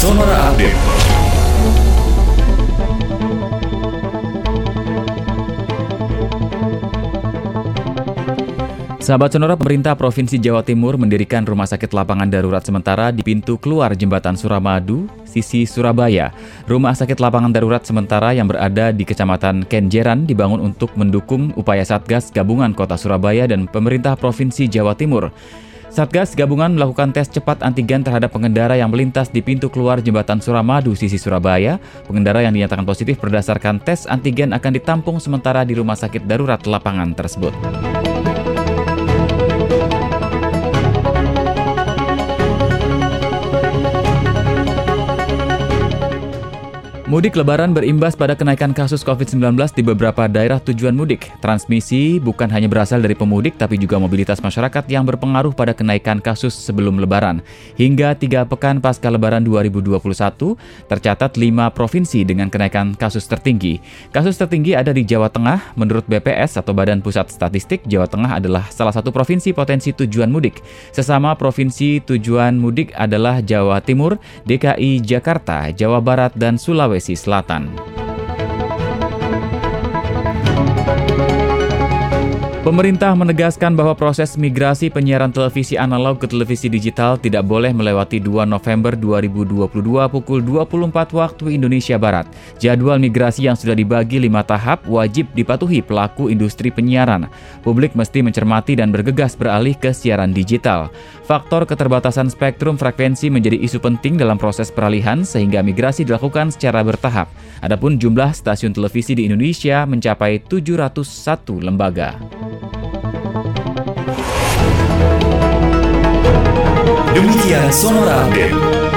Sonora Update. Sahabat Sonora, pemerintah Provinsi Jawa Timur mendirikan rumah sakit lapangan darurat sementara di pintu keluar jembatan Suramadu, sisi Surabaya. Rumah sakit lapangan darurat sementara yang berada di Kecamatan Kenjeran dibangun untuk mendukung upaya Satgas Gabungan Kota Surabaya dan pemerintah Provinsi Jawa Timur. Satgas gabungan melakukan tes cepat antigen terhadap pengendara yang melintas di pintu keluar jembatan Suramadu sisi Surabaya. Pengendara yang dinyatakan positif berdasarkan tes antigen akan ditampung sementara di rumah sakit darurat lapangan tersebut. Mudik lebaran berimbas pada kenaikan kasus COVID-19 di beberapa daerah tujuan mudik. Transmisi bukan hanya berasal dari pemudik, tapi juga mobilitas masyarakat yang berpengaruh pada kenaikan kasus sebelum lebaran. Hingga tiga pekan pasca lebaran 2021, tercatat lima provinsi dengan kenaikan kasus tertinggi. Kasus tertinggi ada di Jawa Tengah. Menurut BPS atau Badan Pusat Statistik, Jawa Tengah adalah salah satu provinsi potensi tujuan mudik. Sesama provinsi tujuan mudik adalah Jawa Timur, DKI Jakarta, Jawa Barat, dan Sulawesi Sulawesi Selatan. Pemerintah menegaskan bahwa proses migrasi penyiaran televisi analog ke televisi digital tidak boleh melewati 2 November 2022 pukul 24 waktu Indonesia Barat. Jadwal migrasi yang sudah dibagi lima tahap wajib dipatuhi pelaku industri penyiaran. Publik mesti mencermati dan bergegas beralih ke siaran digital. Faktor keterbatasan spektrum frekuensi menjadi isu penting dalam proses peralihan sehingga migrasi dilakukan secara bertahap. Adapun jumlah stasiun televisi di Indonesia mencapai 701 lembaga. Demikian Sonora Update.